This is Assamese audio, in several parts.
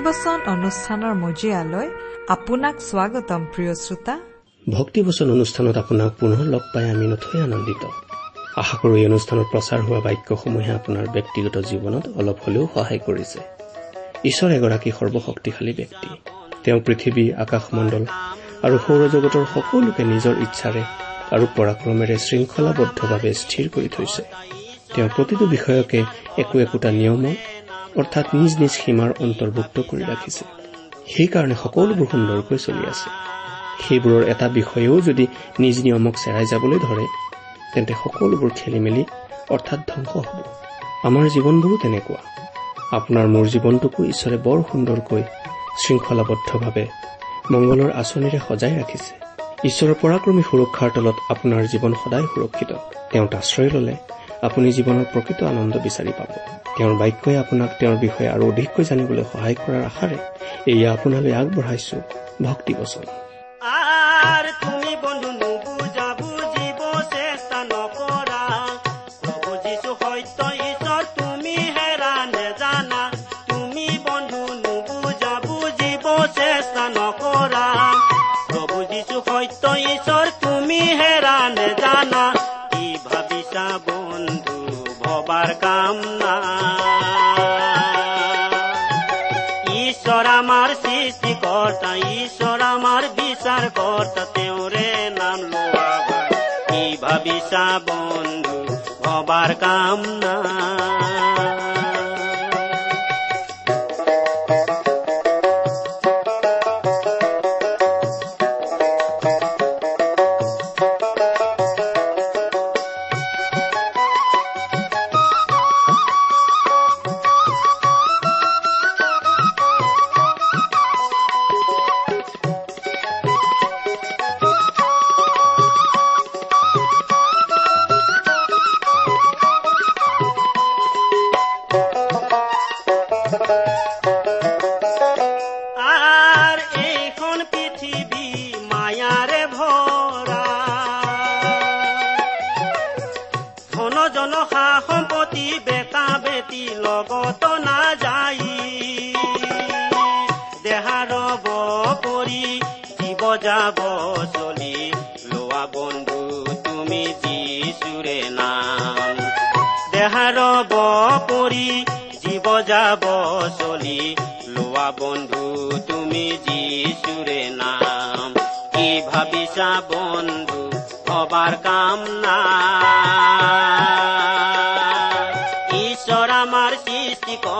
ভক্তিবচন অনুষ্ঠানৰ মজিয়ালৈ আপোনাক স্বাগতম প্ৰিয় শ্ৰোতা। ভক্তিবচন অনুষ্ঠানত আপোনাক পুনৰ লগ পাই আমি নথৈ আনন্দিত। আশা কৰো এই অনুষ্ঠানত প্ৰচাৰ হোৱা বাক্যসমূহে আপোনাৰ ব্যক্তিগত জীৱনত অলপ হলেও সহায় কৰিছে। ঈশ্বৰ এগৰাকী সৰ্বশক্তিশালী ব্যক্তি। তেওঁ পৃথিৱী আকাশমণ্ডল আৰু সৌৰজগতৰ সকলোকে নিজৰ ইচ্ছাৰে আৰু পৰাক্ৰমেৰে শৃংখলাবদ্ধভাৱে স্থিৰ কৰি থৈছে। তেওঁ প্ৰতিটো বিষয়কে একো একোটা নিয়মৰ অৰ্থাৎ নিজ নিজ সীমাৰ অন্তৰ্ভুক্ত কৰি ৰাখিছে। সেইকাৰণে সকলোবোৰ সুন্দৰকৈ চলি আছে। সেইবোৰৰ এটা বিষয়েও যদি নিজ নিয়মক চেৰাই যাবলৈ ধৰে তেন্তে সকলোবোৰ খেলি মেলি অৰ্থাৎ ধ্বংস হ'ব। আমাৰ জীৱনবোৰো তেনেকুৱা। আপোনাৰ মোৰ জীৱনটোকো ঈশ্বৰে বৰ সুন্দৰকৈ শৃংখলাবদ্ধভাৱে মংগলৰ আঁচনিৰে সজাই ৰাখিছে। ঈশ্বৰৰ পৰাক্ৰমী সুৰক্ষাৰ তলত আপোনাৰ জীৱন সদায় সুৰক্ষিত। তেওঁত আশ্ৰয় ললে আপুনি জীৱনৰ প্ৰকৃত আনন্দ বিচাৰি পাব। তেওঁৰ বাক্যই আপোনাক তেওঁৰ বিষয়ে আৰু অধিককৈ জানিবলৈ সহায় কৰাৰ আশাৰে এয়া আপোনালৈ আগবঢ়াইছো। ভক্তি বচন। ভবাৰ কাম ঈশ্বৰ আমাৰ সৃষ্টিকৰ্তা ঈশ্বৰ আমাৰ বিচাৰ কৰ্তা তেওঁৰে নাম লোৱা কি ভাবিছা বন্ধু ভবাৰ কাম না যাব চলি। লোৱা বন্ধু, তুমি যিচুৰে নাম। দেহাৰ পৰি জীৱ যাব চলি। লোৱা বন্ধু, তুমি যিচুৰে নাম। কি ভাবিছা বন্ধু হবাৰ কাম না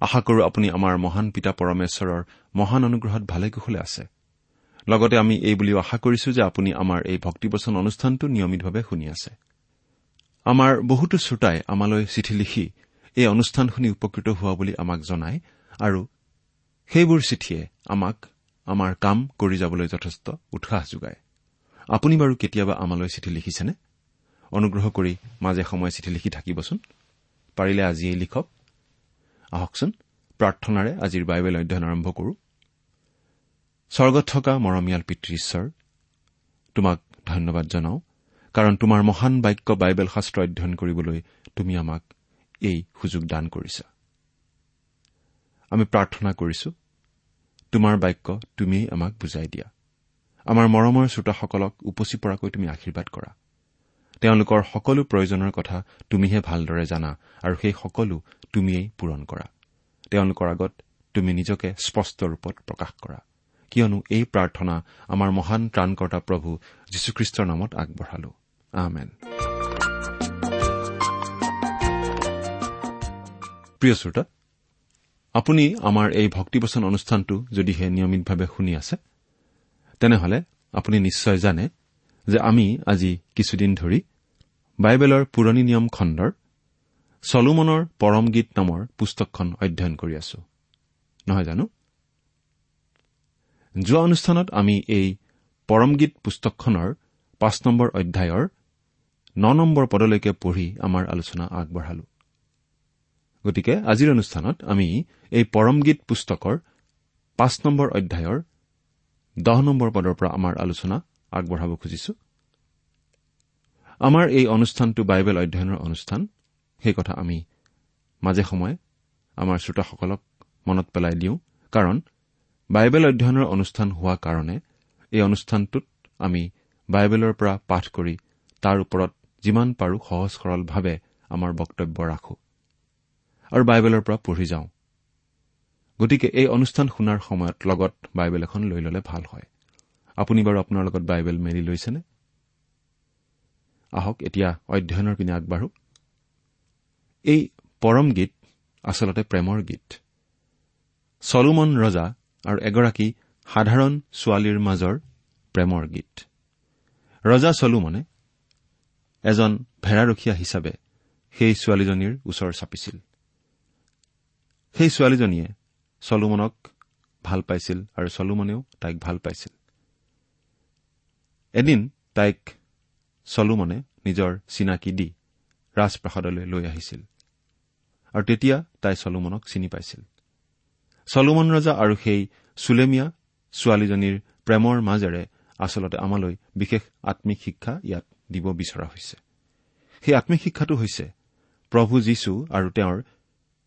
আশা কৰো আপুনি আমাৰ মহান পিতা পৰমেশ্বৰৰ মহান অনুগ্ৰহত ভালে কুশলে আছে। লগতে আমি এই বুলিও আশা কৰিছো যে আপুনি আমাৰ এই ভক্তিবচন অনুষ্ঠানটো নিয়মিতভাৱে শুনি আছে। আমাৰ বহুতো শ্ৰোতাই আমালৈ চিঠি লিখি এই অনুষ্ঠান শুনি উপকৃত হোৱা বুলি আমাক জনায় আৰু সেইবোৰ চিঠিয়ে আমাক আমাৰ কাম কৰি যাবলৈ যথেষ্ট উৎসাহ যোগায়। আপুনি বাৰু কেতিয়াবা আমালৈ চিঠি লিখিছেনে? অনুগ্ৰহ কৰি মাজে সময়ে চিঠি লিখি থাকিবচোন। পাৰিলে আজিয়েই লিখক। আহকচোন। প্ৰাৰ্থনাৰে আজিৰ বাইবেল অধ্যয়ন আৰম্ভ কৰোঁ। স্বৰ্গত থকা মৰমীয়াল পিতৃ ঈশ্বৰ তোমাক ধন্যবাদ জনাওঁ কাৰণ তোমাৰ মহান বাক্য বাইবেল শাস্ত্ৰ অধ্যয়ন কৰিবলৈ তুমি আমাক এই সুযোগ দান কৰিছা। আমি প্ৰাৰ্থনা কৰিছো তোমাৰ বাক্য তুমিয়েই আমাক বুজাই দিয়া। আমাৰ মৰমৰ শ্ৰোতাসকলক উপচি পৰাকৈ তুমি আশীৰ্বাদ কৰা। তেওঁলোকৰ সকলো প্ৰয়োজনৰ কথা তুমিহে ভালদৰে জানা আৰু সেই সকলো তুমিয়েই পূৰণ কৰা। তেওঁলোকৰ আগত তুমি নিজকে স্পষ্ট ৰূপত প্ৰকাশ কৰা। কিয়নো এই প্ৰাৰ্থনা আমাৰ মহান ত্ৰাণকৰ্তা প্ৰভু যীশুখ্ৰীষ্টৰ নামত আগবঢ়ালো। প্ৰিয় শ্ৰোতা আপুনি আমাৰ এই ভক্তিবচন অনুষ্ঠানটো যদিহে নিয়মিতভাৱে শুনি আছে তেনেহলে আপুনি নিশ্চয় জানে যে আমি আজি কিছুদিন ধৰি বাইবেলৰ পুৰণি নিয়ম খণ্ডৰ চলোমনৰ পৰম গীত নামৰ পুস্তকখন অধ্যয়ন কৰি আছো। নহয় জানো? যোৱা অনুষ্ঠানত আমি এই পৰমগীত পুস্তকখনৰ পাঁচ নম্বৰ অধ্যায়ৰ ন নম্বৰ পদলৈকে পঢ়ি আমাৰ আলোচনা আগবঢ়ালো। গতিকে আজিৰ অনুষ্ঠানত আমি এই পৰমগীত পুস্তকৰ পাঁচ নম্বৰ অধ্যায়ৰ দহ নম্বৰ পদৰ পৰা আমাৰ আলোচনা আগবঢ়াব খুজিছো? আমাৰ এই অনুষ্ঠানটো বাইবেল অধ্যয়নৰ অনুষ্ঠান। সেই কথা আমি মাজে সময়ে আমাৰ শ্ৰোতাসকলক মনত পেলাই দিওঁ। কাৰণ বাইবেল অধ্যয়নৰ অনুষ্ঠান হোৱা কাৰণে এই অনুষ্ঠানটোত আমি বাইবেলৰ পৰা পাঠ কৰি তাৰ ওপৰত যিমান পাৰো সহজ সৰলভাৱে আমাৰ বক্তব্য ৰাখো আৰু বাইবেলৰ পৰা পঢ়ি যাওঁ। গতিকে এই অনুষ্ঠান শুনাৰ সময়ত লগত বাইবেল এখন লৈ ললে ভাল হয়। আপুনি বাৰু আপোনাৰ লগত বাইবেল মেলি লৈছেনে? আহক এতিয়া অধ্যয়নৰ পিনে আগবাঢ়ো। এই পৰম গীত আচলতে প্ৰেমৰ গীত। চলোমন ৰজা আৰু এগৰাকী সাধাৰণ ছোৱালীৰ মাজৰ প্ৰেমৰ গীত। ৰজা চলোমনে এজন ভেড়াৰখীয়া হিচাপে সেই ছোৱালীজনীৰ ওচৰ চাপিছিল। সেই ছোৱালীজনীয়ে চলোমনক ভাল পাইছিল আৰু চলোমনেও তাইক ভাল পাইছিল। এদিন তাইক চলোমনে নিজৰ চিনাকি দি ৰাজপ্ৰাসাদলৈ লৈ আহিছিল। আৰু তেতিয়া তাই চলোমনক চিনি পাইছিল। চলোমন ৰজা আৰু সেই চুলেমীয়া ছোৱালীজনীৰ প্ৰেমৰ মাজেৰে আচলতে আমালৈ বিশেষ আম্মিক শিক্ষা ইয়াত দিব বিচৰা হৈছে। সেই আম্মিক শিক্ষাটো হৈছে প্ৰভু যীশু আৰু তেওঁৰ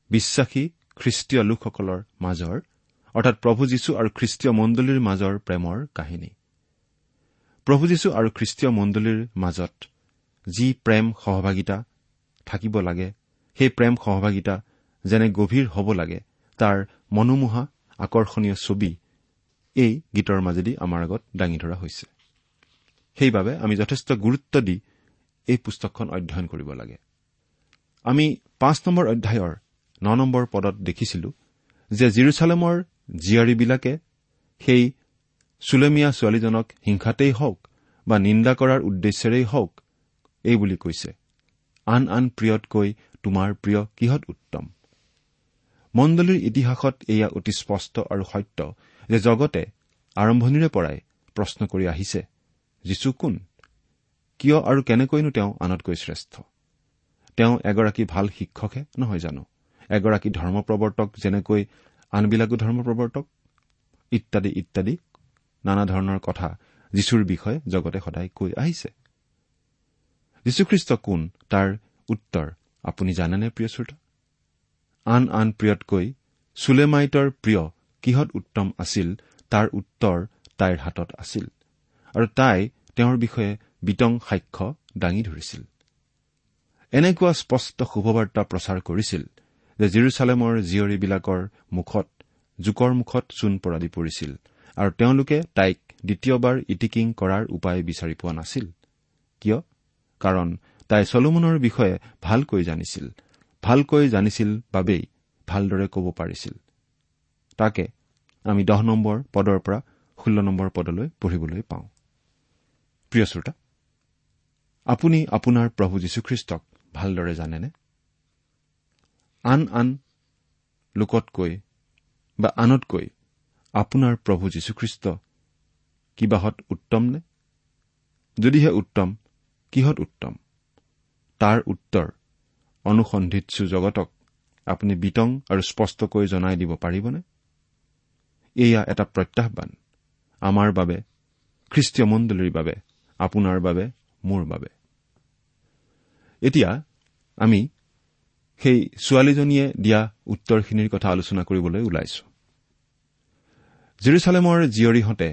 বিশ্বাসী খ্ৰীষ্টীয় লোকসকলৰ মাজৰ অৰ্থাৎ প্ৰভু যীশু আৰু খ্ৰীষ্টীয় মণ্ডলীৰ মাজৰ প্ৰেমৰ কাহিনী। প্ৰভু যীশু আৰু খ্ৰীষ্টীয় মণ্ডলীৰ মাজত যি প্ৰেম সহভাগিতা থাকিব লাগে সেই প্ৰেম সহভাগিতা যেনে গভীৰ হ'ব লাগে তাৰ মনোমোহা আকৰ্ষণীয় ছবি এই গীতৰ মাজেদি আমাৰ আগত দাঙি ধৰা হৈছে। সেইবাবে আমি যথেষ্ট গুৰুত্ব দি এই পুস্তকখন অধ্যয়ন কৰিব লাগে। আমি পাঁচ নম্বৰ অধ্যায়ৰ ন নম্বৰ পদত দেখিছিলো যে জিৰচালেমৰ জীয়াৰীবিলাকে সেই চুলেমীয়া ছোৱালীজনক হিংসাতেই হওক বা নিন্দা কৰাৰ উদ্দেশ্যেৰেই হওক এই বুলি কৈছে। আন আন প্ৰিয়তকৈ তোমাৰ প্ৰিয় কিহত উত্তম? মণ্ডলীৰ ইতিহাসত এয়া অতি স্পষ্ট আৰু সত্য যে জগতে আৰম্ভণিৰে পৰাই প্ৰশ্ন কৰি আহিছে যীচু কোন? কিয় আৰু কেনেকৈনো তেওঁ আনতকৈ শ্ৰেষ্ঠ? তেওঁ এগৰাকী ভাল শিক্ষকহে নহয় জানো? এগৰাকী ধৰ্মপ্ৰৱৰ্তক যেনেকৈ আনবিলাকো ধৰ্মপ্ৰৱৰ্তক? ইত্যাদি ইত্যাদি। নানা ধৰণৰ কথা যীশুৰ বিষয়ে জগতে সদায় কৈ আহিছে। যীশুখ্ৰীষ্ট কোন? তাৰ উত্তৰ। আপুনি জানেনে প্ৰিয় শ্ৰোতা? আন আন প্ৰিয়তকৈ চুলেমাইটৰ প্ৰিয় কিহত উত্তম আছিল? তাৰ উত্তৰ তাইৰ হাতত আছিল। আৰু তাই তেওঁৰ বিষয়ে বিতং সাক্ষ্য দাঙি ধৰিছিল। এনেকুৱা স্পষ্ট শুভবাৰ্তা প্ৰচাৰ কৰিছিল যে জিৰচালেমৰ জীয়ৰীবিলাকৰ মুখত জোকৰ মুখত চূণ পৰা দি পৰিছিল। আৰু তেওঁলোকে তাইক দ্বিতীয়বাৰ ইটিকিং কৰাৰ উপায় বিচাৰি পোৱা নাছিল। কিয়? কাৰণ তাই চলোমনৰ বিষয়ে ভালকৈ জানিছিল। ভালকৈ জানিছিল বাবেই ভালদৰে ক'ব পাৰিছিল। তাকে আমি দহ নম্বৰ পদৰ পৰা ষোল্ল নম্বৰ পদলৈ পঢ়িবলৈ পাওঁ। প্ৰিয় শ্ৰোতা আপুনি আপোনাৰ প্ৰভু যীশুখ্ৰীষ্টক ভালদৰে জানেনে? আন আন লোকতকৈ বা আনতকৈ আপোনাৰ প্ৰভু যীশুখ্ৰীষ্ট কিবাহত উত্তম নে যদিহে উত্তম কিহত উত্তম? তাৰ উত্তৰ অনুসন্ধিৎসু জগতক আপুনি বিতং আৰু স্পষ্টকৈ জনাই দিব পাৰিবনে? এয়া এটা প্ৰত্যাহ্বান আমাৰ বাবে খ্ৰীষ্টীয় মণ্ডলীৰ বাবে আপোনাৰ বাবে মোৰ বাবে। এতিয়া আমি সেই ছোৱালীজনীয়ে দিয়া উত্তৰখিনিৰ কথা আলোচনা কৰিবলৈ ওলাইছো। জিৰচালেমৰ জীয়ৰীহঁতে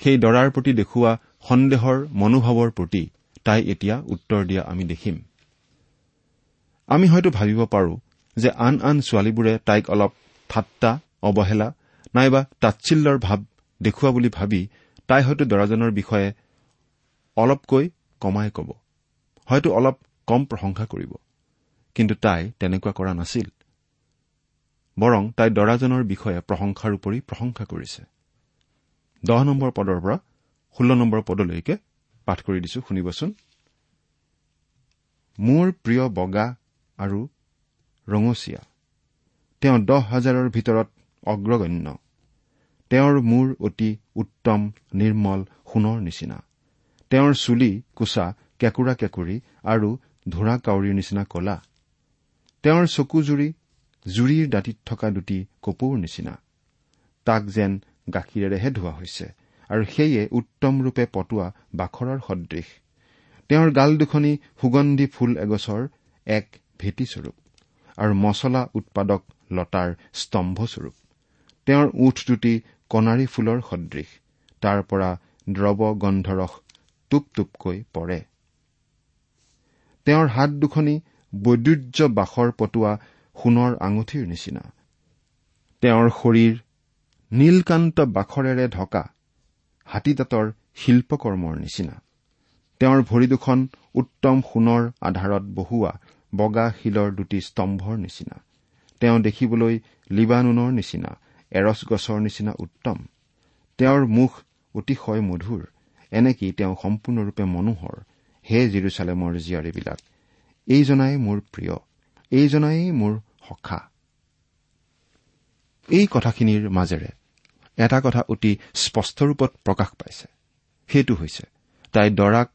সেই দৰাৰ প্ৰতি দেখুওৱা সন্দেহৰ মনোভাৱৰ প্ৰতি তাই এতিয়া উত্তৰ দিয়া আমি দেখিম। আমি হয়তো ভাবিব পাৰো যে আন আন ছোৱালীবোৰে তাইক অলপ ঠাট্টা অৱহেলা নাইবা তাচ্ছিল্যৰ ভাৱ দেখুওৱা বুলি ভাবি তাই হয়তো দৰাজনৰ বিষয়ে অলপকৈ কমাই কব হয়তো অলপ কম প্ৰশংসা কৰিব। কিন্তু তাই তেনেকুৱা কৰা নাছিল। বৰং তাই দৰাজনৰ বিষয়ে প্ৰশংসাৰ উপৰি প্ৰশংসা কৰিছে। দহ নম্বৰ পদৰ পৰা ষোল্ল নম্বৰ পদলৈকে পাঠ কৰি দিছো শুনিবচোন। মোৰ প্ৰিয় বগা আৰু ৰঙচীয়া তেওঁ দহ হাজাৰৰ ভিতৰত অগ্ৰগণ্য। তেওঁৰ মূৰ অতি উত্তম নিৰ্মল সোণৰ নিচিনা। তেওঁৰ চুলি কোচা কেঁকুৰা কেঁকুৰি আৰু ধোঁৰা কাউৰীৰ নিচিনা কলা। তেওঁৰ চকুজুৰি জুৰিৰ দাঁতিত থকা দুটি কপৌৰ নিচিনা। তাক যেন গাখীৰেৰেহে ধোৱা হৈছে আৰু সেয়ে উত্তম ৰূপে পটোৱা বাখৰৰ সদৃশ। তেওঁৰ গাল দুখনি সুগন্ধি ফুল এগছৰ এক ভেটিস্বৰূপ আৰু মছলা উৎপাদক লতাৰ স্তম্ভস্বৰূপ। তেওঁৰ ওঠ দুটি কণাৰী ফুলৰ সদৃশ। তাৰ পৰা দ্ৰৱ গন্ধৰস টোপ টোপকৈ পৰে। তেওঁৰ হাত দুখনি বৈদুৰ্য বাসৰ পটোৱা সোণৰ আঙুঠিৰ নিচিনা। তেওঁৰ শৰীৰ নীলকান্ত বাখৰেৰে ঢকা হাতীদাঁতৰ শিল্পকৰ্মৰ নিচিনা। তেওঁৰ ভৰি দুখন উত্তম সোণৰ আধাৰত বহুৱা বগা শিলৰ দুটি স্তম্ভৰ নিচিনা। তেওঁ দেখিবলৈ লিবানুনৰ নিচিনা এৰছ গছৰ নিচিনা উত্তম। তেওঁৰ মুখ অতিশয় মধুৰ এনেকি তেওঁ সম্পূৰ্ণৰূপে মনোহৰ হে জিৰচালেমৰ জীয়াৰীবিলাক। এইজনাই মোৰ প্ৰিয়। এইজনাই মোৰ সখা। এই কথাখিনিৰ মাজেৰে এটা কথা অতি স্পষ্ট ৰূপত প্ৰকাশ পাইছে। সেইটো হৈছে তাই দৰাক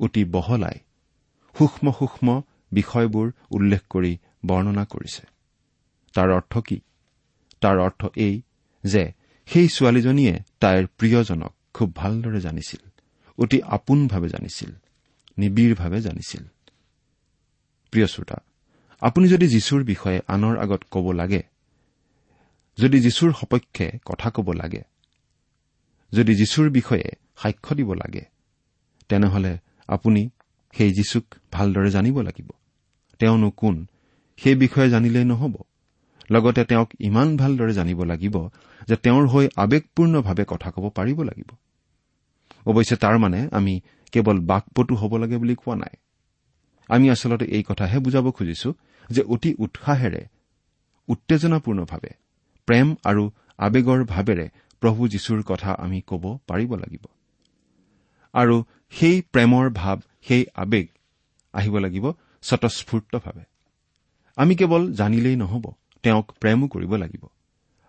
অতি বহলাই সূক্ষ্ম সূক্ষ্ম বিষয়বোৰ উল্লেখ কৰি বৰ্ণনা কৰিছে। তাৰ অৰ্থ কি? তাৰ অৰ্থ এই যে সেই ছোৱালীজনীয়ে তাইৰ প্ৰিয়জনক খুব ভালদৰে জানিছিল অতি আপোনভাৱে জানিছিল নিবিড়ভাৱে জানিছিল। প্ৰিয় শ্ৰোতা আপুনি যদি যীশুৰ বিষয়ে আনৰ আগত ক'ব লাগে যদি যীশুৰ সপক্ষে কথা ক'ব লাগে যদি যীশুৰ বিষয়ে সাক্ষ্য দিব লাগে তেনেহলে আপুনি সেই যীশুক ভালদৰে জানিব লাগিব। তেওঁনো কোন? সেই বিষয়ে জানিলেই নহ'ব। লগতে তেওঁক ইমান ভালদৰে জানিব লাগিব যে তেওঁৰ হৈ আৱেগপূৰ্ণভাৱে কথা ক'ব পাৰিব লাগিব। অৱশ্যে তাৰ মানে আমি কেৱল বাকপটু হ'ব লাগে বুলি কোৱা নাই। আমি আচলতে এই কথাহে বুজাব খুজিছো যে অতি উৎসাহেৰে উত্তেজনাপূৰ্ণভাৱে প্ৰেম আৰু আৱেগৰ ভাৱেৰে প্ৰভু যীশুৰ কথা আমি ক'ব পাৰিব লাগিব। আৰু সেই প্ৰেমৰ ভাৱ সেই আৱেগ আহিব লাগিব স্বতঃস্ফূৰ্তভাৱে। আমি কেৱল জানিলেই নহ'ব তেওঁক প্ৰেমো কৰিব লাগিব।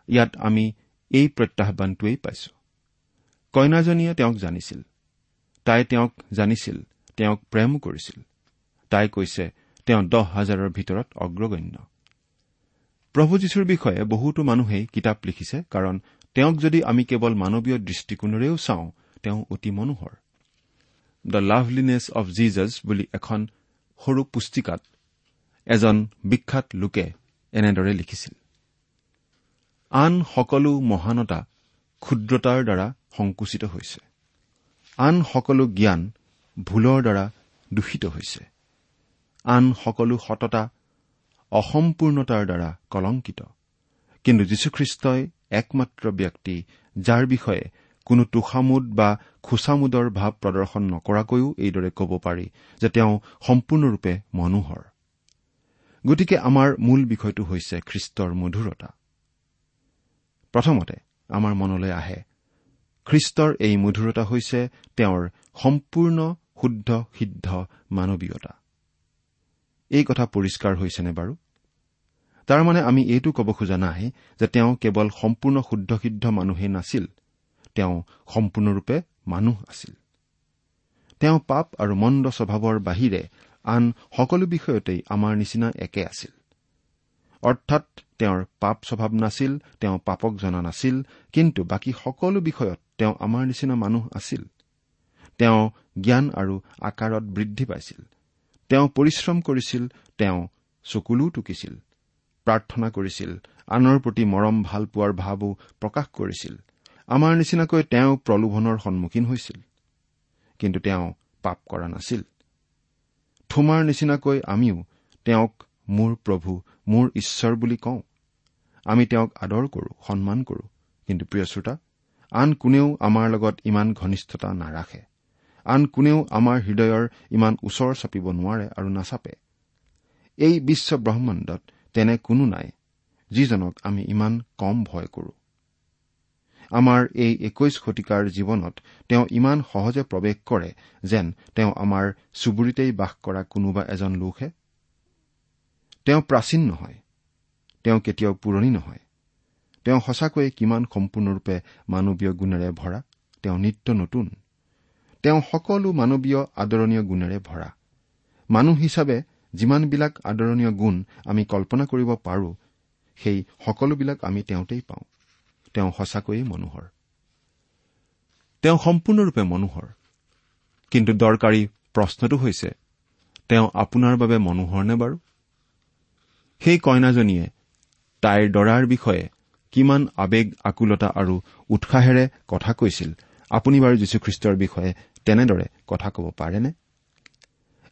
ইয়াত আমি এই প্ৰত্যাহানটোৱেই পাইছো। কইনাজনীয়ে তেওঁক জানিছিল। তাই তেওঁক জানিছিল তেওঁক প্ৰেমো কৰিছিল। তাই কৈছে তেওঁ দহ হাজাৰৰ ভিতৰত অগ্ৰগণ্য। প্ৰভু যীশুৰ বিষয়ে বহুতো মানুহেই কিতাপ লিখিছে কাৰণ তেওঁক যদি আমি কেৱল মানৱীয় দৃষ্টিকোণেৰেও চাওঁ তেওঁ অতি মনোহৰ। দ্য লাভলিনেছ অব জিজাছ বুলি এখন সৰু পুস্তিকাত এজন বিখ্যাত লোকে এনেদৰে লিখিছিল আন সকলো মহানতা ক্ষুদ্ৰতাৰ দ্বাৰা সংকুচিত হৈছে। আন সকলো জ্ঞান ভুলৰ দ্বাৰা দূষিত হৈছে। আন সকলো সততা অসম্পূৰ্ণতাৰ দ্বাৰা কলংকিত। কিন্তু যীশুখ্ৰীষ্টই একমাত্ৰ ব্যক্তি যাৰ বিষয়ে কোনো তোষামোদ বা খোচামোদৰ ভাৱ প্ৰদৰ্শন নকৰাকৈও এইদৰে ক'ব পাৰি যে তেওঁ সম্পূৰ্ণৰূপে মনোহৰ। গতিকে আমাৰ মূল বিষয়টো হৈছে খ্ৰীষ্টৰ মধুৰতা। প্ৰথমতে আমাৰ মনলৈ আহে খ্ৰীষ্টৰ এই মধুৰতা হৈছে তেওঁৰ সম্পূৰ্ণ শুদ্ধ সিদ্ধ মানৱীয়তা। এই কথা পৰিষ্কাৰ হৈছেনে বাৰু? তাৰমানে আমি এইটো ক'ব খোজা নাই যে তেওঁ কেৱল সম্পূৰ্ণ শুদ্ধ সিদ্ধ মানুহেই নাছিল তেওঁ সম্পূৰ্ণৰূপে মানুহ আছিল। তেওঁ পাপ আৰু মন্দ স্বভাৱৰ বাহিৰে আন সকলো বিষয়তেই আমাৰ নিচিনা একে আছিল। অৰ্থাৎ তেওঁৰ পাপ স্বভাৱ নাছিল তেওঁ পাপক জনা নাছিল কিন্তু বাকী সকলো বিষয়ত তেওঁ আমাৰ নিচিনা মানুহ আছিল। তেওঁ জ্ঞান আৰু আকাৰত বৃদ্ধি পাইছিল। তেওঁ পৰিশ্ৰম কৰিছিল তেওঁ চকুলোও টুকিছিল প্ৰাৰ্থনা কৰিছিল আনৰ প্ৰতি মৰম ভাল পোৱাৰ ভাৱো প্ৰকাশ কৰিছিল। আমাৰ নিচিনাকৈ তেওঁ প্ৰলোভনৰ সন্মুখীন হৈছিল। কিন্তু তেওঁ পাপ কৰা নাছিল। থোমাৰ নিচিনাকৈ আমিও তেওঁক মোৰ প্ৰভু মোৰ ঈশ্বৰ বুলি কওঁ। আমি তেওঁক আদৰ কৰো সন্মান কৰো। কিন্তু প্ৰিয় শ্ৰোতা আন কোনেও আমাৰ লগত ইমান ঘনিষ্ঠতা নাৰাখে। আন কোনেও আমাৰ হৃদয়ৰ ইমান ওচৰ চাপিব নোৱাৰে আৰু নাচাপে। এই বিশ্ব ব্ৰহ্মাণ্ডত তেনে কোনো নাই যিজনক আমি ইমান কম ভয় কৰো। আমাৰ এই একৈশ শতিকাৰ জীৱনত তেওঁ ইমান সহজে প্ৰৱেশ কৰে যেন তেওঁ আমাৰ চুবুৰীতেই বাস কৰা কোনোবা এজন লোকহে। তেওঁ প্ৰাচীন নহয় তেওঁ কেতিয়াও পুৰণি নহয়। তেওঁ সঁচাকৈয়ে কিমান সম্পূৰ্ণৰূপে মানৱীয় গুণেৰে ভৰা তেওঁ নিত্য নতুন। তেওঁ সকলো মানৱীয় আদৰণীয় গুণেৰে ভৰা। মানুহ হিচাপে যিমানবিলাক আদৰণীয় গুণ আমি কল্পনা কৰিব পাৰো সেই সকলোবিলাক আমি তেওঁতেই পাওঁ। তেওঁ সঁচাকৈয়ে মনোহৰ। তেওঁ সম্পূৰ্ণৰূপে মনোহৰ। কিন্তু দৰকাৰী প্ৰশ্নটো হৈছে তেওঁ আপোনাৰ বাবে মনোহৰ নে বাৰু? সেই কইনাজনীয়ে তাইৰ দৰাৰ বিষয়ে কিমান আৱেগ আকুলতা আৰু উৎসাহেৰে কথা কৈছিল আপুনি বাৰু যীশুখ্ৰীষ্টৰ বিষয়ে তেনেদৰে কথা ক'ব পাৰেনে?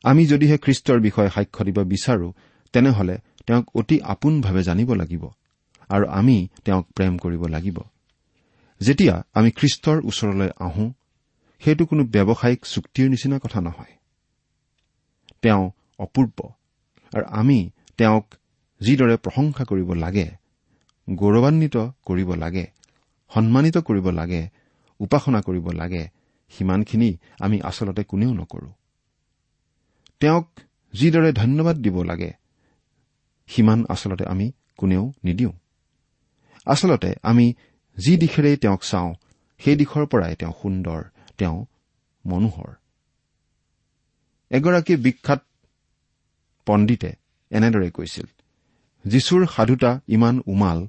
আমি যদিহে খ্ৰীষ্টৰ বিষয়ে সাক্ষ্য দিব বিচাৰো তেনেহলে তেওঁক অতি আপোনভাৱে জানিব লাগিব আৰু আমি তেওঁক প্ৰেম কৰিব লাগিব। যেতিয়া আমি খ্ৰীষ্টৰ ওচৰলৈ আহো সেইটো কোনো ব্যৱসায়িক চুক্তিৰ নিচিনা কথা নহয়। তেওঁ অপূৰ্ব আৰু আমি তেওঁক যিদৰে প্ৰশংসা কৰিব লাগে গৌৰৱান্বিত কৰিব লাগে সন্মানিত কৰিব লাগে উপাসনা কৰিব লাগে সিমানখিনি আমি আচলতে কোনেও নকৰো। তেওঁক যিদৰে ধন্যবাদ দিব লাগে সিমান আচলতে আমি কোনেও নিদিওঁ। আচলতে আমি যি দিশেৰেই তেওঁক চাওঁ সেই দিশৰ পৰাই তেওঁ সুন্দৰ তেওঁ মনোহৰ। এগৰাকী বিখ্যাত পণ্ডিতে এনেদৰে কৈছিল যীশুৰ সাধুতা ইমান উমাল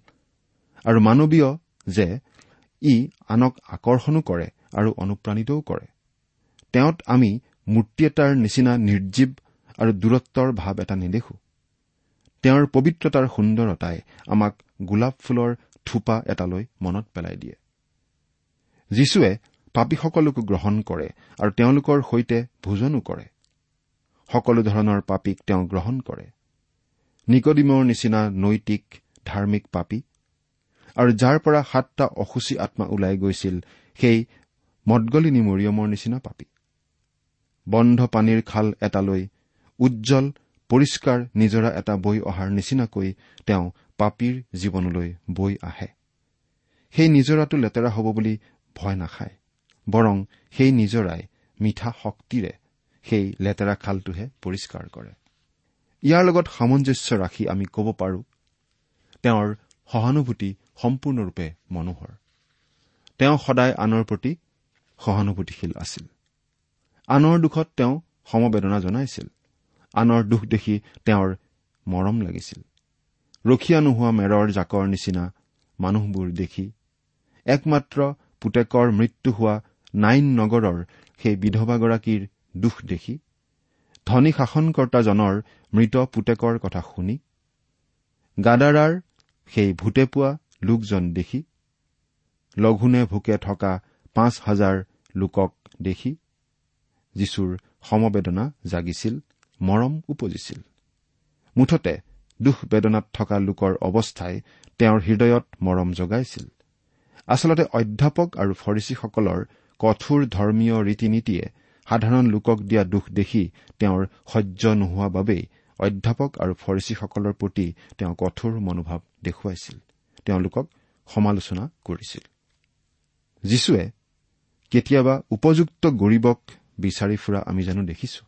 আৰু মানৱীয় যে ই আনক আকৰ্ষণো কৰে আৰু অনুপ্ৰাণিতও কৰে। তেওঁত আমি মূৰ্তি এটাৰ নিচিনা নিৰ্জীৱ আৰু দূৰত্বৰ ভাৱ এটা নেদেখো। তেওঁৰ পবিত্ৰতাৰ সুন্দৰতাই আমাক গোলাপ ফুলৰ থোপা এটালৈ মনত পেলাই দিয়ে। যীশুৱে পাপীসকলকো গ্ৰহণ কৰে আৰু তেওঁলোকৰ সৈতে ভোজনো কৰে। সকলো ধৰণৰ পাপীক তেওঁ গ্ৰহণ কৰে। নিকডিমৰ নিচিনা নৈতিক ধাৰ্মিক পাপী আৰু যাৰ পৰা সাতটা অসুচী আত্মা ওলাই গৈছিল সেই মদগলিনী মৰিয়মৰ নিচিনা পাপী। বন্ধ পানীৰ খাল এটালৈ উজ্জ্বল পৰিষ্কাৰ নিজৰা এটা বৈ অহাৰ নিচিনাকৈ তেওঁ পাপীৰ জীৱনলৈ বৈ আহে। সেই নিজৰাটো লেতেৰা হ'ব বুলি ভয় নাখায় বৰং সেই নিজৰাই মিঠা শক্তিৰে সেই লেতেৰা খালটোহে পৰিষ্কাৰ কৰে। ইয়াৰ লগত সামঞ্জস্য ৰাখি আমি ক'ব পাৰো তেওঁৰ সহানুভূতি সম্পূৰ্ণৰূপে মনোহৰ। তেওঁ সদায় আনৰ প্ৰতি সহানুভূতিশীল আছিল। আনৰ দুখত তেওঁ সমবেদনা জনাইছিল। আনৰ দুখ দেখি তেওঁৰ মৰম লাগিছিল। ৰখীয়া নোহোৱা মেৰৰ জাকৰ নিচিনা মানুহবোৰ দেখি একমাত্ৰ পুতেকৰ মৃত্যু হোৱা নাইন নগৰৰ সেই বিধৱাগৰাকীৰ দুখ দেখি ধনী শাসনকৰ্তাজনৰ মৃত পুতেকৰ কথা শুনি গাদাৰাৰ সেই ভূতে পোৱা লোকজন দেখি লঘোণে ভোকে থকা পাঁচ হাজাৰ লোকক দেখি যীশুৰ সমবেদনা জাগিছিল মৰম উপজিছিল। মুঠতে দুখ বেদনাত থকা লোকৰ অৱস্থাই তেওঁৰ হৃদয়ত মৰম জগাইছিল। আচলতে অধ্যাপক আৰু ফৰিচীসকলৰ কঠোৰ ধৰ্মীয় ৰীতি নীতিয়ে সাধাৰণ লোকক দিয়া দুখ দেখি তেওঁৰ সহ্য নোহোৱা বাবেই অধ্যাপক আৰু ফৰিচীসকলৰ প্ৰতি তেওঁ কঠোৰ মনোভাৱ দেখুৱাইছিল। তেওঁলোকক সমালোচনা কৰিছিল। যীশুৱে কেতিয়াবা উপযুক্ত গৰীবক বিচাৰি ফুৰা আমি জানো দেখিছো।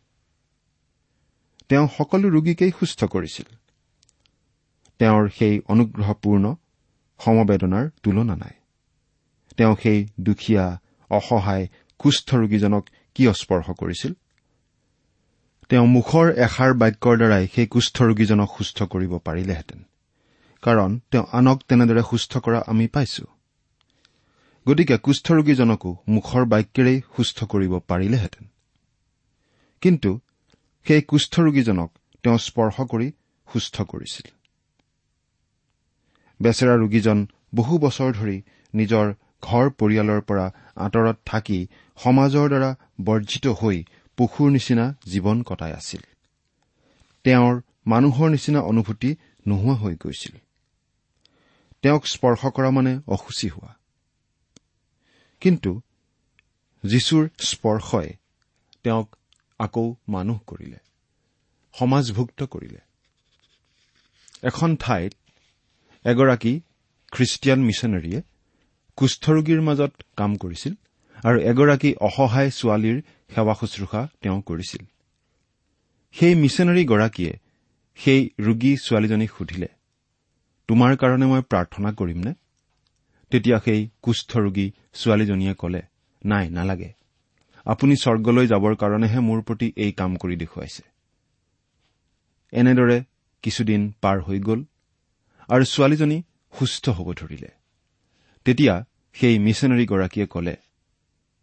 তেওঁ সকলো ৰোগীকেই সুস্থ কৰিছিল। তেওঁৰ সেই অনুগ্ৰহপূৰ্ণ সমবেদনাৰ তুলনা নাই। তেওঁ সেই দুখীয়া অসহায় কুষ্ঠ ৰোগীজনক কিয় স্পৰ্শ কৰিছিল? তেওঁ মুখৰ এষাৰ বাক্যৰ দ্বাৰাই সেই কুষ্ঠ ৰোগীজনক সুস্থ কৰিব পাৰিলেহেঁতেন। কাৰণ তেওঁ আনক তেনেদৰে সুস্থ কৰা আমি পাইছো। গতিকে কুষ্ঠৰোগীজনকো মুখৰ বাক্যেৰেই সুস্থ কৰিব পাৰিলেহেঁতেন। কিন্তু সেই কুষ্ঠৰোগীজনক তেওঁ স্পৰ্শ কৰি সুস্থ কৰিছিল। বেচেৰা ৰোগীজন বহু বছৰ ধৰি নিজৰ ঘৰ পৰিয়ালৰ পৰা আঁতৰত থাকি সমাজৰ দ্বাৰা বৰ্জিত হৈ পশুৰ নিচিনা জীৱন কটাই আছিল। তেওঁৰ মানুহৰ নিচিনা অনুভূতি নোহোৱা হৈ গৈছিল। তেওঁক স্পৰ্শ কৰা মানে অসুচী হোৱা। কিন্তু যীশুৰ স্পৰ্শই তেওঁক আকৌ মানুহ কৰিলে সমাজভুক্ত কৰিলে। এখন ঠাইত এগৰাকী খ্ৰীষ্টিয়ান মিছনেৰীয়ে কুষ্ঠৰোগীৰ মাজত কাম কৰিছিল আৰু এগৰাকী অসহায় ছোৱালীৰ সেৱা শুশ্ৰূষা তেওঁ কৰিছিল। সেই মিছনেৰীগৰাকীয়ে সেই ৰোগী ছোৱালীজনীক সুধিলে তোমাৰ কাৰণে মই প্ৰাৰ্থনা কৰিমনে? তেতিয়া সেই কুষ্ঠৰোগী ছোৱালীজনীয়ে কলে নাই নালাগে। আপুনি স্বৰ্গলৈ যাবৰ কাৰণেহে মোৰ প্ৰতি এই কাম কৰি দেখুৱাইছে। এনেদৰে কিছুদিন পাৰ হৈ গ'ল আৰু ছোৱালীজনী সুস্থ হ'ব ধৰিলে। তেতিয়া সেই মিছনেৰীগৰাকীয়ে কলে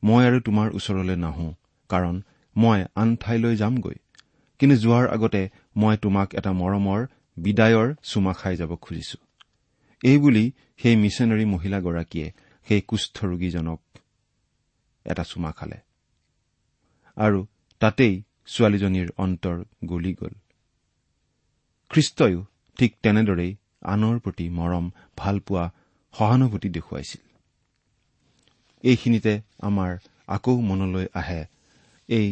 মই আৰু তোমাৰ ওচৰলৈ নাহো কাৰণ মই আন ঠাইলৈ যামগৈ। কিন্তু যোৱাৰ আগতে মই তোমাক এটা মৰমৰ বিদায়ৰ চুমা খাই যাব খুজিছো। এইবুলি সেই মিছনেৰী মহিলাগৰাকীয়ে সেই কুষ্ঠৰোগীজনক এটা চুমা খালে। আৰু তাতেই ছোৱালীজনীৰ অন্তৰ গলি গ'ল। খ্ৰীষ্টয়ো ঠিক তেনেদৰেই আনৰ প্ৰতি মৰম ভালপোৱা সহানুভূতি দেখুৱাইছিল। এইখিনিতে আমাৰ আকৌ মনলৈ আহে এই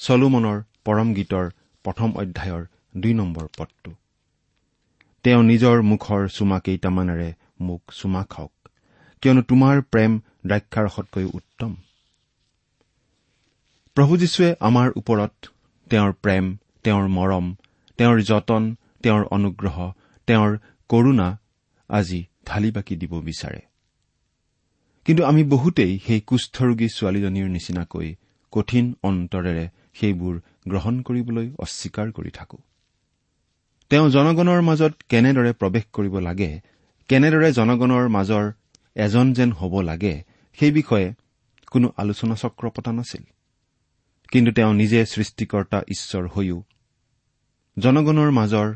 চলোমনৰ পৰম গীতৰ প্ৰথম অধ্যায়ৰ দুই নম্বৰ পদটো। তেওঁ নিজৰ মুখৰ চুমা কেইটামানেৰে মোক চুমা খাওক কিয়নো তোমাৰ প্ৰেম দ্ৰাক্ষাৰসতকৈ উত্তম। প্ৰভু যীশুৱে আমাৰ ওপৰত তেওঁৰ প্ৰেম তেওঁৰ মৰম তেওঁৰ যতন তেওঁৰ অনুগ্ৰহ তেওঁৰ কৰুণা আজি ঢালি বাকি দিব বিচাৰে। কিন্তু আমি বহুতেই সেই কুষ্ঠৰোগী ছোৱালীজনীৰ নিচিনাকৈ কঠিন অন্তৰেৰে সেইবোৰ গ্ৰহণ কৰিবলৈ অস্বীকাৰ কৰি থাকো। তেওঁ জনগণৰ মাজত কেনেদৰে প্ৰৱেশ কৰিব লাগে কেনেদৰে জনগণৰ মাজৰ এজন যেন হ'ব লাগে সেই বিষয়ে কোনো আলোচনা চক্ৰ পতা নাছিল। কিন্তু তেওঁ নিজে সৃষ্টিকৰ্তা ঈশ্বৰ হৈও জনগণৰ মাজৰ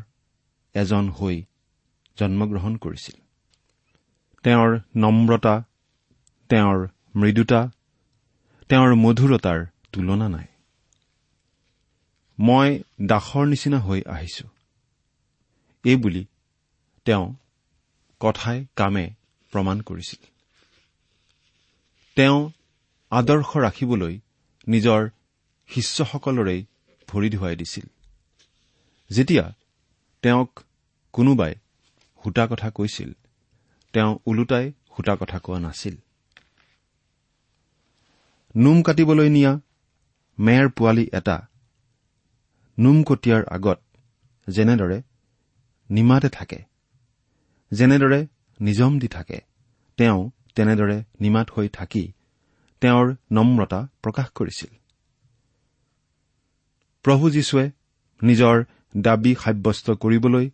এজন হৈ জন্মগ্ৰহণ কৰিছিল। তেওঁৰ নম্ৰতা তেওঁৰ মৃদুতা তেওঁৰ মধুৰতাৰ তুলনা নাই। মই দাসৰ নিচিনা হৈ আহিছো। এইবুলি তেওঁ কথাই কামে প্ৰমাণ কৰিছিল। তেওঁ আদৰ্শ ৰাখিবলৈ নিজৰ শিষ্যসকলৰেই ভৰি ধুৱাই দিছিল। যেতিয়া তেওঁক কোনোবাই সূতা কথা কৈছিল তেওঁ ওলোটাই সূতা কথা কোৱা নাছিল। নোম কাটিবলৈ নিয়া মেৰ পোৱালি এটা নোম কটিয়াৰ আগত যেনেদৰে নিমাতে থাকে। যেনেদৰে নিজম দি থাকে তেওঁ তেনেদৰে নিমাত হৈ থাকি তেওঁৰ নম্ৰতা প্ৰকাশ কৰিছিল। প্ৰভু যীশুৱে নিজৰ দাবী সাব্যস্ত কৰিবলৈ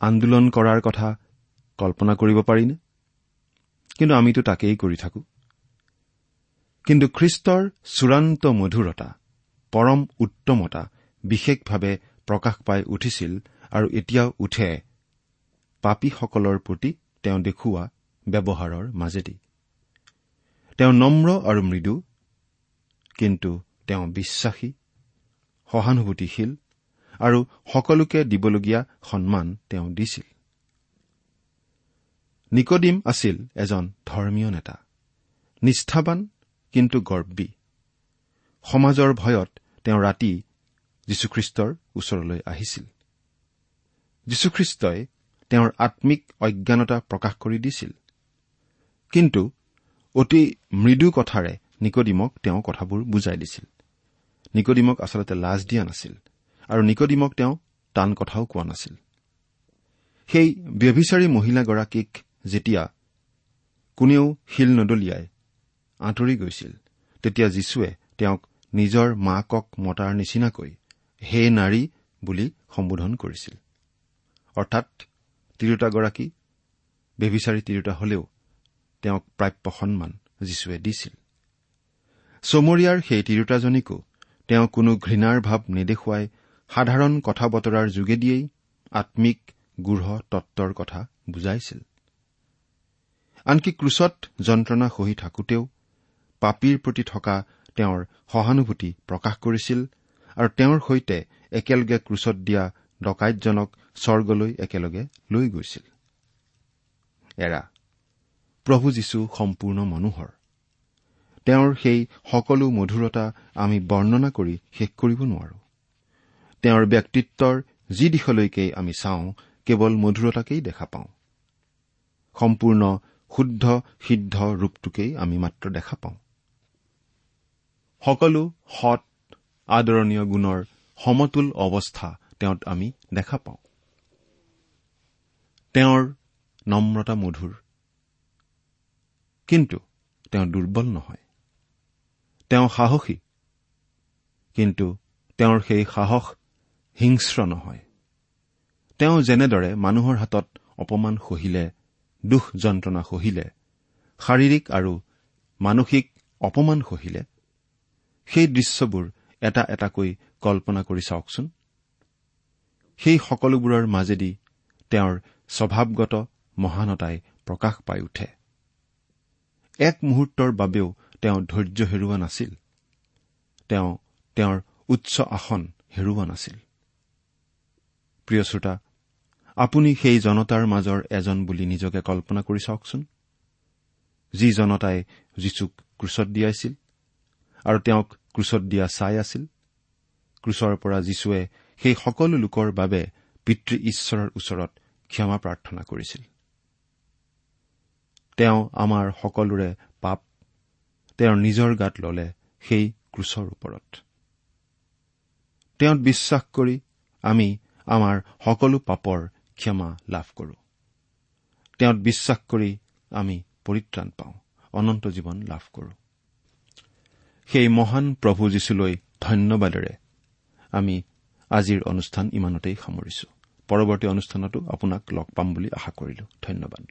আন্দোলন কৰাৰ কথা কল্পনা কৰিব পাৰিনে? কিন্তু আমিতো তাকেই কৰি থাকো। কিন্তু খ্ৰীষ্টৰ চূড়ান্ত মধুৰতা পৰম উত্তমতা বিশেষভাৱে প্ৰকাশ পাই উঠিছিল আৰু এতিয়াও উঠে পাপীসকলৰ প্ৰতি তেওঁ দেখুওৱা ব্যৱহাৰৰ মাজেদি। তেওঁ নম্ৰ আৰু মৃদু কিন্তু তেওঁ বিশ্বাসী সহানুভূতিশীল আৰু সকলোকে দিবলগীয়া সন্মান তেওঁ দিছিল। নিকডিম আছিল এজন ধৰ্মীয় নেতা নিষ্ঠাবান কিন্তু গৰ্বী। সমাজৰ ভয়ত তেওঁ ৰাতি যীশুখ্ৰীষ্টৰ ওচৰলৈ আহিছিল। যীশুখ্ৰীষ্টই তেওঁৰ আম্মিক অজ্ঞানতা প্ৰকাশ কৰি দিছিল। কিন্তু অতি মৃদু কথাৰে নিকডিমক তেওঁ কথাবোৰ বুজাই দিছিল। নিকডিমক আচলতে লাজ দিয়া নাছিল আৰু নিকডিমক তেওঁ টান কথাও কোৱা নাছিল। সেই ব্যভিচাৰী মহিলাগৰাকীক যেতিয়া কোনেও শিল নদলিয়াই আঁতৰি গৈছিল তেতিয়া যীশুৱে তেওঁক নিজৰ মাকক মতাৰ নিচিনাকৈ হে নাৰী বুলি সম্বোধন কৰিছিল। অৰ্থাৎ তিৰোতাগৰাকী বেবিচাৰী তিৰোতা হলেও তেওঁক প্ৰাপ্য সন্মান যীশুৱে দিছিল। চমৰীয়াৰ সেই তিৰোতাজনীকো তেওঁ কোনো ঘৃণাৰ ভাৱ নেদেখুৱাই সাধাৰণ কথা বতৰাৰ যোগেদিয়েই আম্মিক গূঢ় তত্বৰ কথা বুজাইছিল। আনকি ক্ৰুচত যন্ত্ৰণা সহি থাকোতেও পাপীৰ প্ৰতি থকা তেওঁৰ সহানুভূতি প্ৰকাশ কৰিছিল আৰু তেওঁৰ সৈতে একেলগে ক্ৰুচত দিয়া ডকাইতজনক স্বৰ্গলৈ একেলগে লৈ গৈছিল। এৰা প্ৰভু যীশু সম্পূৰ্ণ মানুহৰ। তেওঁৰ সেই সকলো মধুৰতা আমি বৰ্ণনা কৰি শেষ কৰিব নোৱাৰো। তেওঁৰ ব্যক্তিত্বৰ যি দিশলৈকে আমি চাওঁ কেৱল মধুৰতাকেই দেখা পাওঁ। সম্পূৰ্ণ শুদ্ধ সিদ্ধ ৰূপটোকেই আমি মাত্ৰ দেখা পাওঁ। সকলো সৎ আদৰণীয় গুণৰ সমতুল অৱস্থা তেওঁত আমি দেখা পাওঁ। তেওঁৰ নম্ৰতা মধুৰ। কিন্তু তেওঁ দুৰ্বল নহয়। তেওঁ সাহসী। কিন্তু তেওঁৰ সেই সাহস হিংস্ৰ নহয়। তেওঁ যেনেদৰে মানুহৰ হাতত অপমান সহিলে দুখ যন্ত্ৰণা সহিলে শাৰীৰিক আৰু মানসিক অপমান সহিলে সেই দৃশ্যবোৰ এটা এটাকৈ কল্পনা কৰি চাওকচোন। সেই সকলোবোৰৰ মাজেদি তেওঁৰ স্বভাৱগত মহানতাই প্ৰকাশ পাই উঠে। এক মুহূৰ্তৰ বাবেও তেওঁ ধৈৰ্য হেৰুওৱা নাছিল। তেওঁ তেওঁৰ উচ্চ আসন হেৰুওৱা নাছিল। প্ৰিয় শ্ৰোতা আপুনি সেই জনতাৰ মাজৰ এজন বুলি নিজকে কল্পনা কৰি চাওকচোন। যি জনতাই যীচুক ক্ৰুচত দিয়াইছিল আৰু তেওঁক ক্ৰুচত দিয়া চাই আছিল। ক্ৰুচৰ পৰা যীশুৱে সেই সকলো লোকৰ বাবে পিতৃ ঈশ্বৰৰ ওচৰত ক্ষমা প্ৰাৰ্থনা কৰিছিল। তেওঁ আমাৰ সকলোৰে পাপ তেওঁৰ নিজৰ গাত ললে সেই ক্ৰুচৰ ওপৰত। তেওঁত বিশ্বাস কৰি আমি আমাৰ সকলো পাপৰ ক্ষমা লাভ কৰো। তেওঁত বিশ্বাস কৰি আমি পৰিত্ৰাণ পাওঁ অনন্ত জীৱন লাভ কৰো। সেই মহান প্ৰভু যীশুলৈ ধন্যবাদেৰে আমি আজিৰ অনুষ্ঠান ইমানতেই সামৰিছো। পৰৱৰ্তী অনুষ্ঠানতো আপোনাক লগ পাম বুলি আশা কৰিলো। ধন্যবাদ।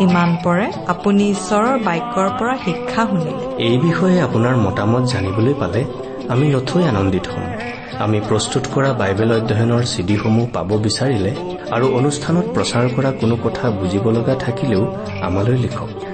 ইমান পৰে আপুনি ঈশ্বৰৰ বাক্যৰ পৰা শিক্ষা শুনিলে। এই বিষয়ে আপোনাৰ মতামত জানিবলৈ পালে আমি নথৈ আনন্দিত হ'ম। আমি প্ৰস্তুত কৰা বাইবেল অধ্যয়নৰ চিডিসমূহ পাব বিচাৰিলে আৰু অনুষ্ঠানত প্ৰচাৰ কৰা কোনো কথা বুজিব লগা থাকিলেও আমালৈ লিখক।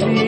অতি